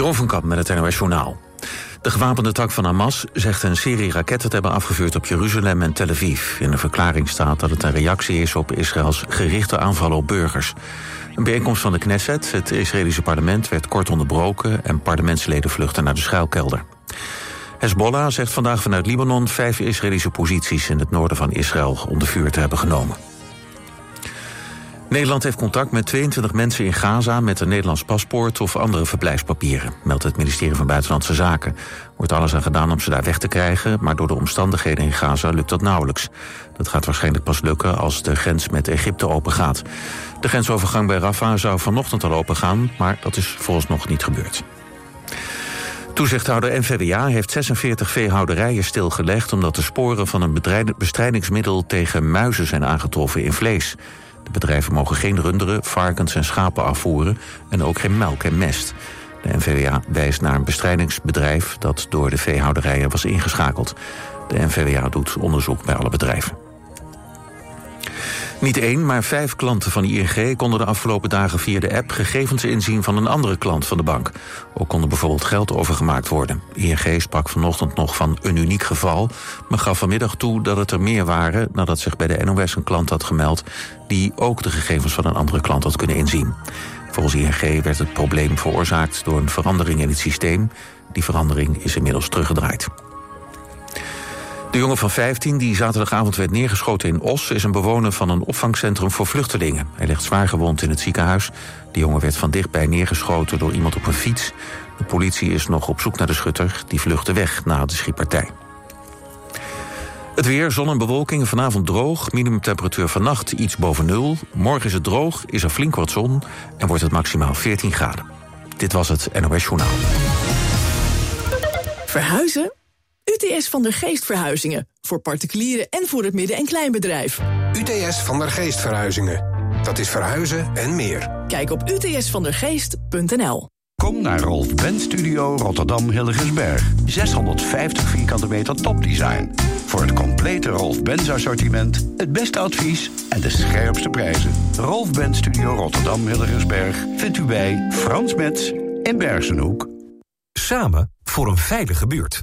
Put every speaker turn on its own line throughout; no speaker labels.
Jeroen van met het NOS Journaal. De gewapende tak van Hamas zegt een serie raketten te hebben afgevuurd op Jeruzalem en Tel Aviv. In de verklaring staat dat het een reactie is op Israëls gerichte aanvallen op burgers. Een bijeenkomst van de Knesset, het Israëlische parlement, werd kort onderbroken en parlementsleden vluchten naar de schuilkelder. Hezbollah zegt vandaag vanuit Libanon vijf Israëlische posities in het noorden van Israël onder vuur te hebben genomen. Nederland heeft contact met 22 mensen in Gaza met een Nederlands paspoort of andere verblijfspapieren, meldt het ministerie van Buitenlandse Zaken. Wordt alles aan gedaan om ze daar weg te krijgen, maar door de omstandigheden in Gaza lukt dat nauwelijks. Dat gaat waarschijnlijk pas lukken als de grens met Egypte open gaat. De grensovergang bij Rafah zou vanochtend al open gaan, maar dat is volgens nog niet gebeurd. Toezichthouder NVWA heeft 46 veehouderijen stilgelegd... omdat de sporen van een bestrijdingsmiddel tegen muizen zijn aangetroffen in vlees. Bedrijven mogen geen runderen, varkens en schapen afvoeren... en ook geen melk en mest. De NVWA wijst naar een bestrijdingsbedrijf... dat door de veehouderijen was ingeschakeld. De NVWA doet onderzoek bij alle bedrijven. Niet één, maar vijf klanten van ING konden de afgelopen dagen via de app gegevens inzien van een andere klant van de bank. Ook konden bijvoorbeeld geld overgemaakt worden. ING sprak vanochtend nog van een uniek geval, maar gaf vanmiddag toe dat het er meer waren nadat zich bij de NOS een klant had gemeld die ook de gegevens van een andere klant had kunnen inzien. Volgens ING werd het probleem veroorzaakt door een verandering in het systeem. Die verandering is inmiddels teruggedraaid. De jongen van 15 die zaterdagavond werd neergeschoten in Os... is een bewoner van een opvangcentrum voor vluchtelingen. Hij ligt zwaar gewond in het ziekenhuis. De jongen werd van dichtbij neergeschoten door iemand op een fiets. De politie is nog op zoek naar de schutter. Die vluchtte weg na de schietpartij. Het weer, zon en bewolking, vanavond droog. Minimumtemperatuur vannacht iets boven nul. Morgen is het droog, is er flink wat zon... en wordt het maximaal 14 graden. Dit was het NOS Journaal.
Verhuizen? UTS van der Geest Verhuizingen. Voor particulieren en voor het midden- en kleinbedrijf.
UTS van der Geest Verhuizingen. Dat is verhuizen en meer.
Kijk op utsvandergeest.nl.
Kom naar Rolf Benz Studio Rotterdam Hilligensberg. 650 vierkante meter topdesign. Voor het complete Rolf Benz assortiment, het beste advies en de scherpste prijzen. Rolf Benz Studio Rotterdam Hilligensberg vindt u bij Frans Metz in Bergenhoek.
Samen voor een veilige buurt.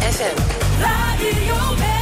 FM.
Radio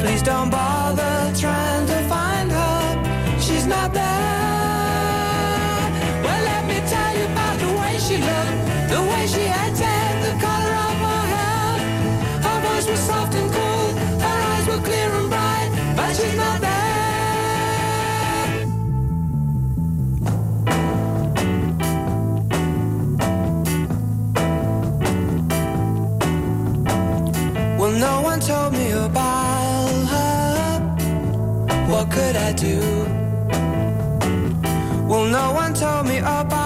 Please don't bother trying to find her. She's not there. Well, let me tell you about the way she looked, the way she had acted, the color of her hair. Her voice was soft and cool, her eyes were clear and bright, but she's not there. No one told me about could I do? Well, no one told me about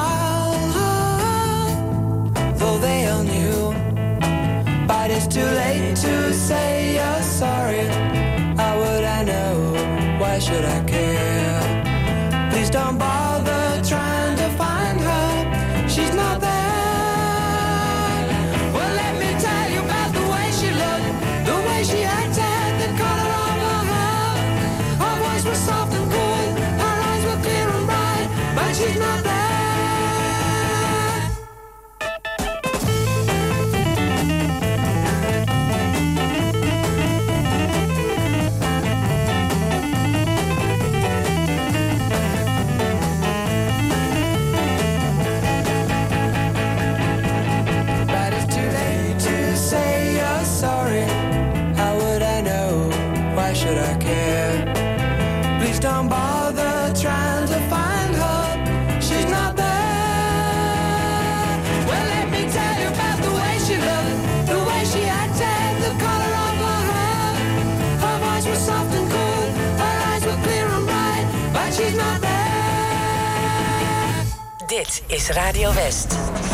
is Radio West.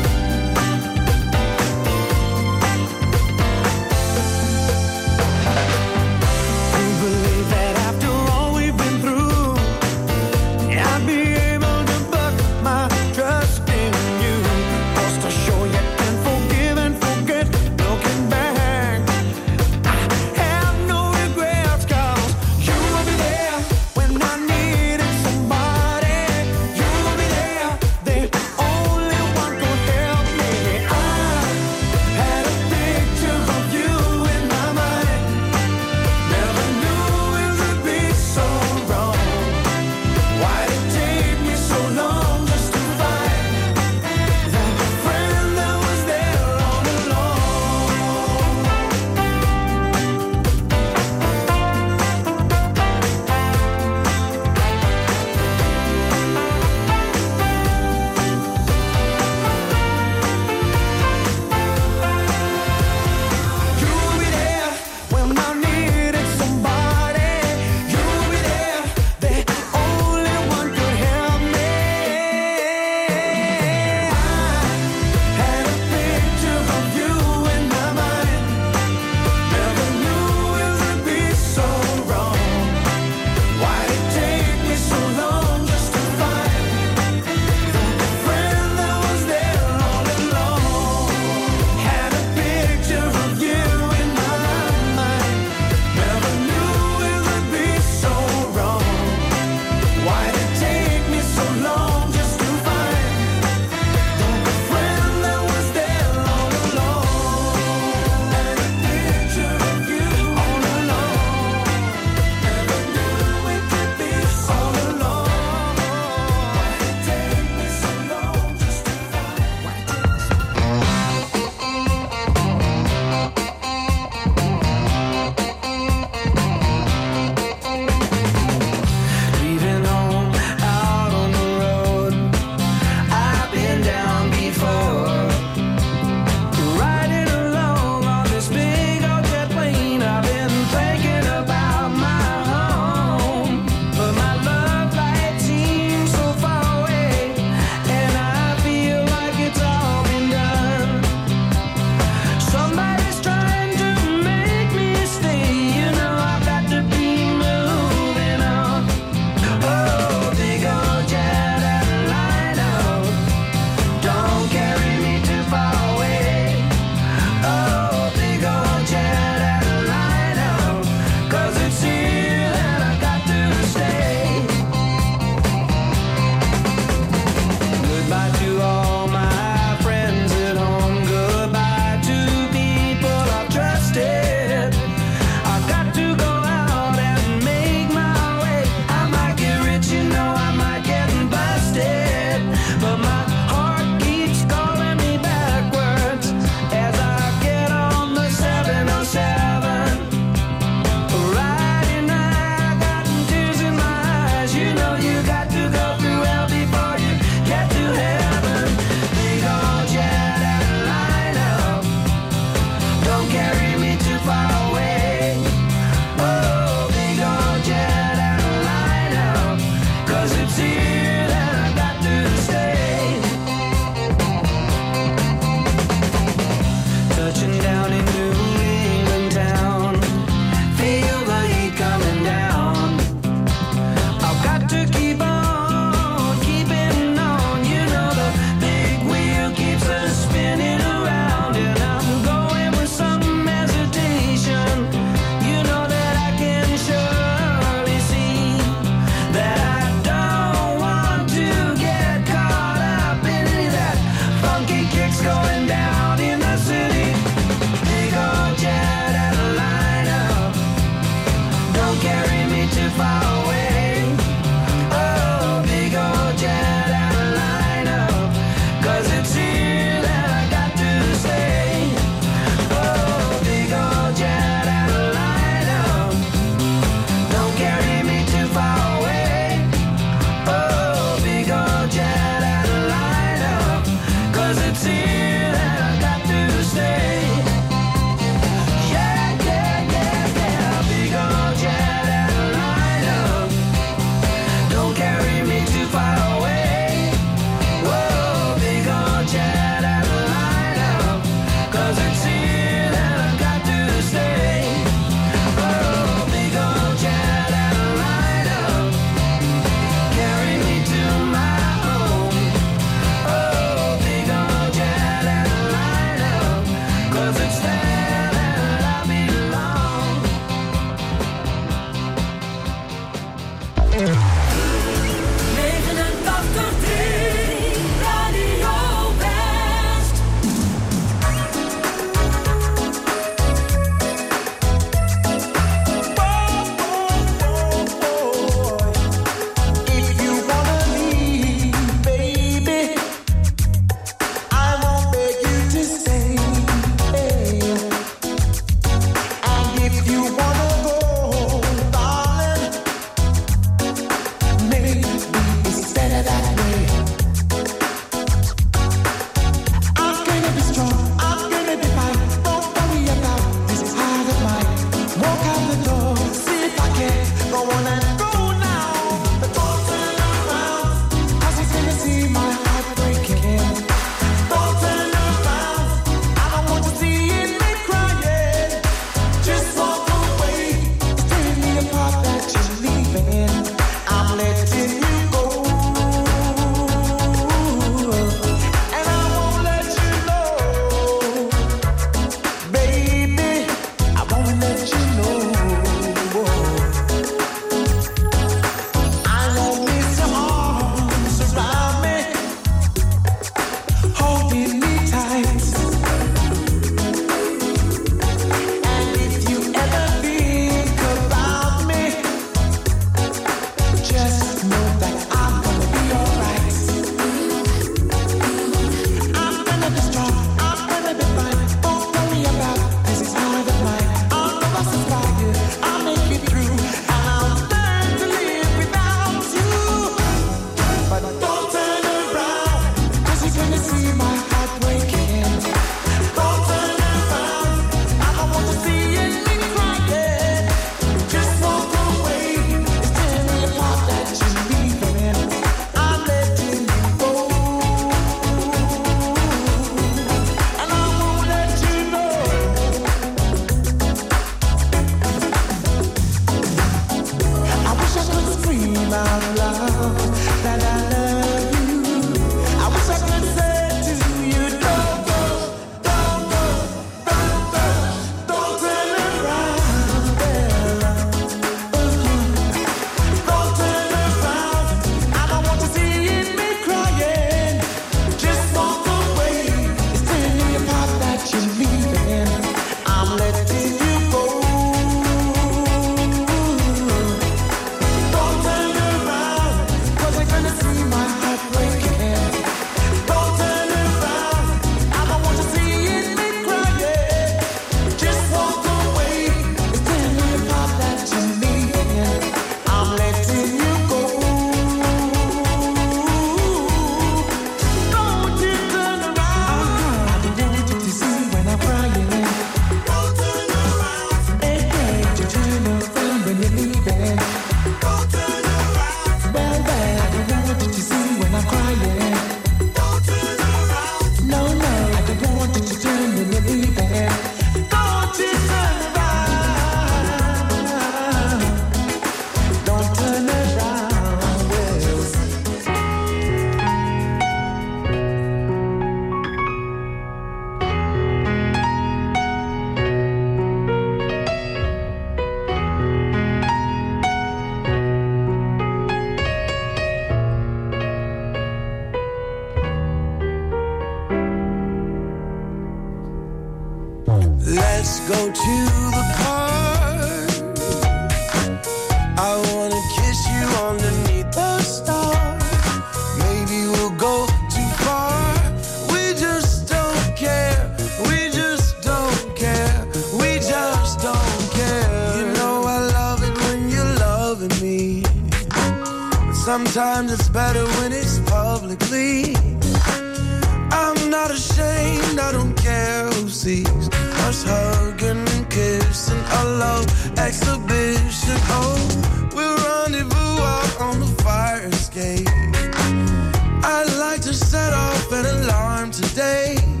to set off an alarm today.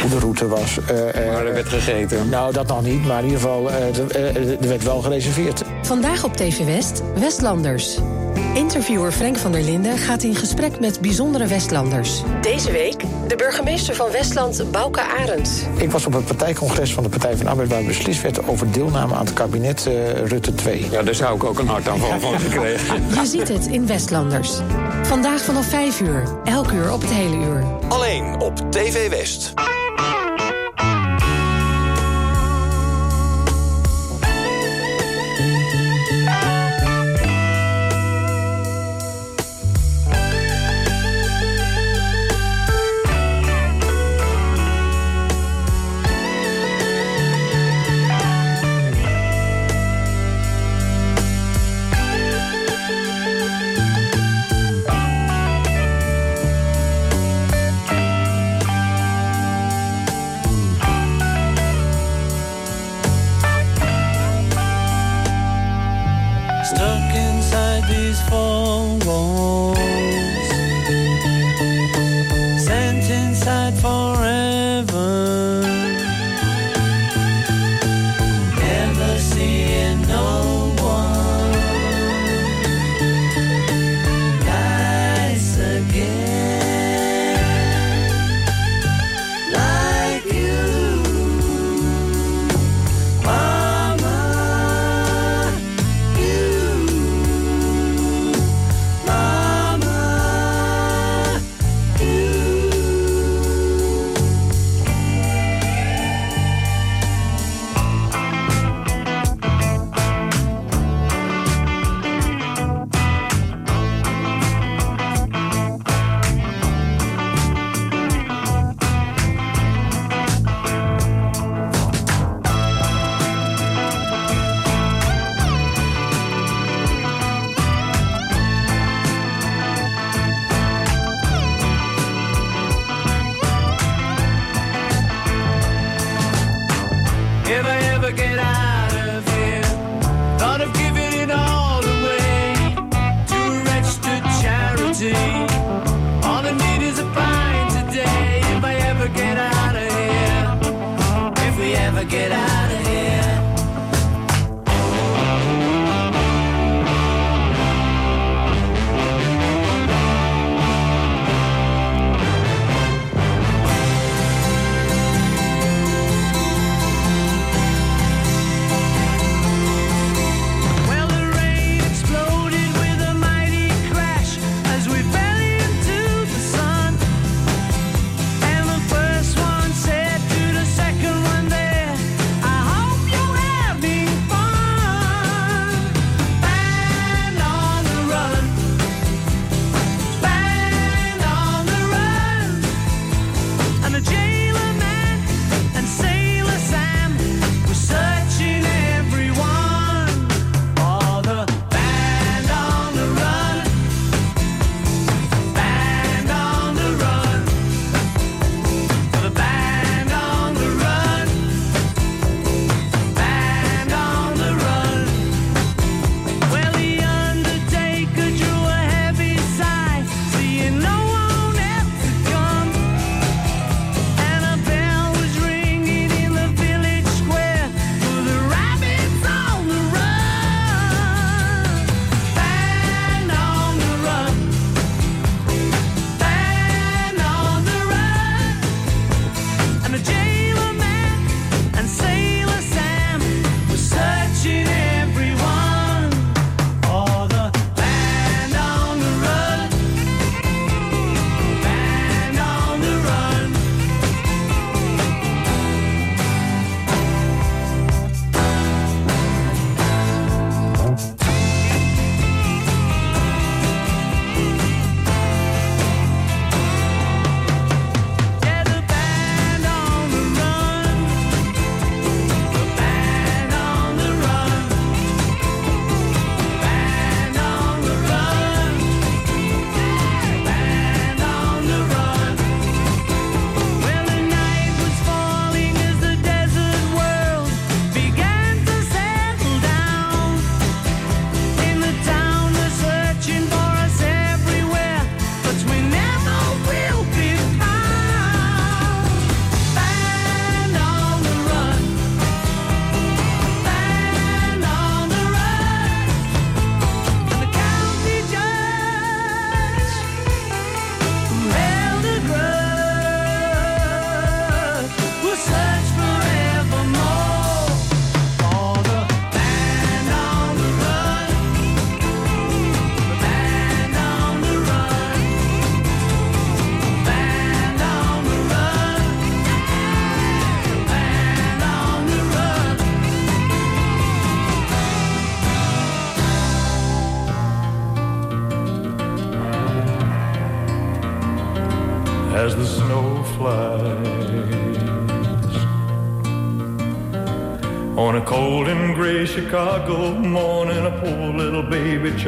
hoe de route was. Eh, eh, maar er werd gegeten. Nou, dat nog niet, maar in ieder geval, eh, er werd wel gereserveerd.
Vandaag op TV West, Westlanders. Interviewer Frank van der Linden gaat in gesprek met bijzondere Westlanders. Deze week de burgemeester van Westland, Bouke Arends.
Ik was op het partijcongres van de Partij van Arbeid... waar beslist werd over deelname aan het kabinet Rutte 2. Ja, daar zou ik ook een hart aan van gekregen.
Je ziet het in Westlanders. Vandaag vanaf 5 uur, elk uur op het hele uur.
Op TV West.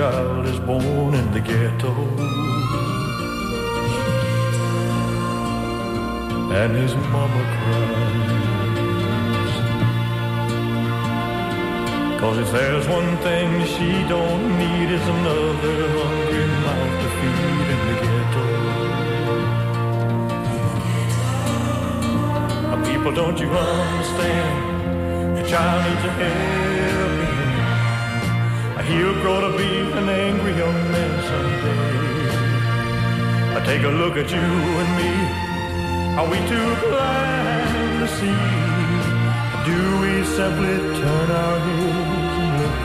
child is born in the ghetto. And his mama cries. Cause if there's one thing she don't need it's another hungry mouth to feed in the ghetto. People, don't you understand? The child needs a head. He'll grow to be an angry young man someday. I take a look at you and me. Are we too blind to see? Do we simply turn our heads and look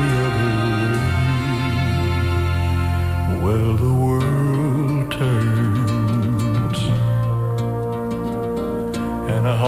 the other way? Well, the world.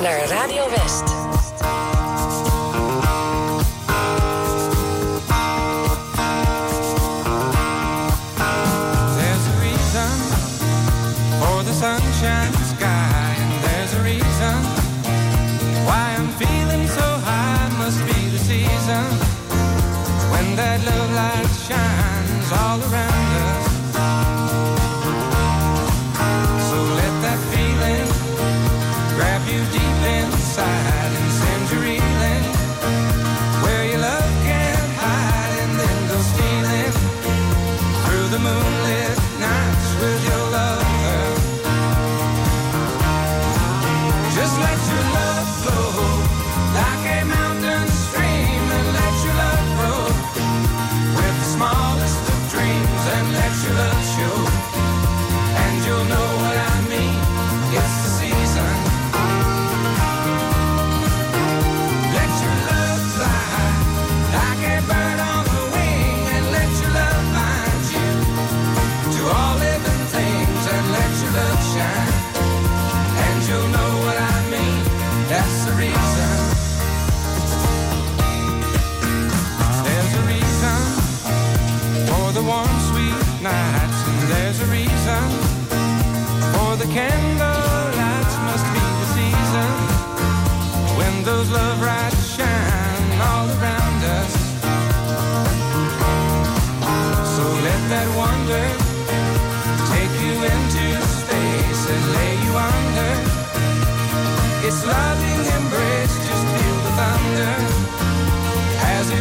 naar Radio West.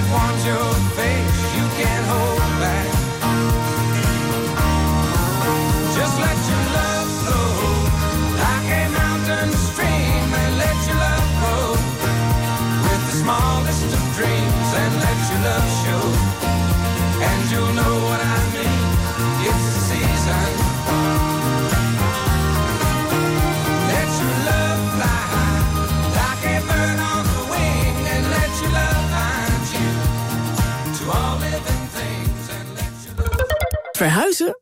I want your face.
Verhuizen?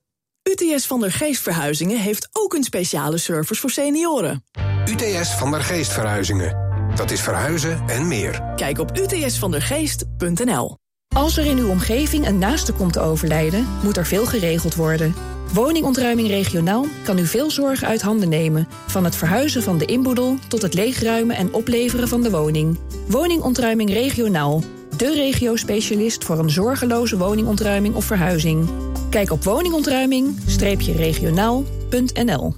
UTS van der Geest Verhuizingen heeft ook een speciale service voor senioren.
UTS van der Geest Verhuizingen. Dat is verhuizen en meer.
Kijk op utsvandergeest.nl.
Als er in uw omgeving een naaste komt te overlijden, moet er veel geregeld worden. Woningontruiming regionaal kan u veel zorgen uit handen nemen. Van het verhuizen van de inboedel tot het leegruimen en opleveren van de woning. Woningontruiming regionaal. De regio-specialist voor een zorgeloze woningontruiming of verhuizing. Kijk op woningontruiming-regionaal.nl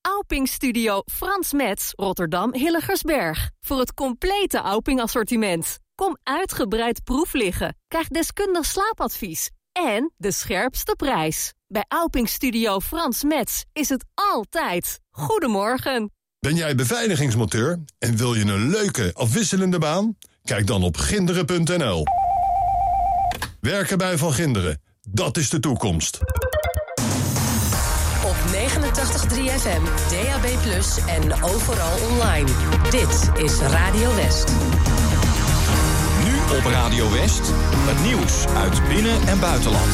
Auping Studio Frans Metz, Rotterdam Hilligersberg. Voor het complete Auping assortiment. Kom uitgebreid proef liggen. Krijg deskundig slaapadvies. En de scherpste prijs. Bij Auping Studio Frans Metz is het altijd. Goedemorgen.
Ben jij beveiligingsmonteur en wil je een leuke, afwisselende baan? Kijk dan op ginderen.nl. Werken bij Van Ginderen, dat is de toekomst.
Op 89.3 FM, DAB+, en overal online. Dit is Radio West.
Nu op Radio West, het nieuws uit binnen- en buitenland.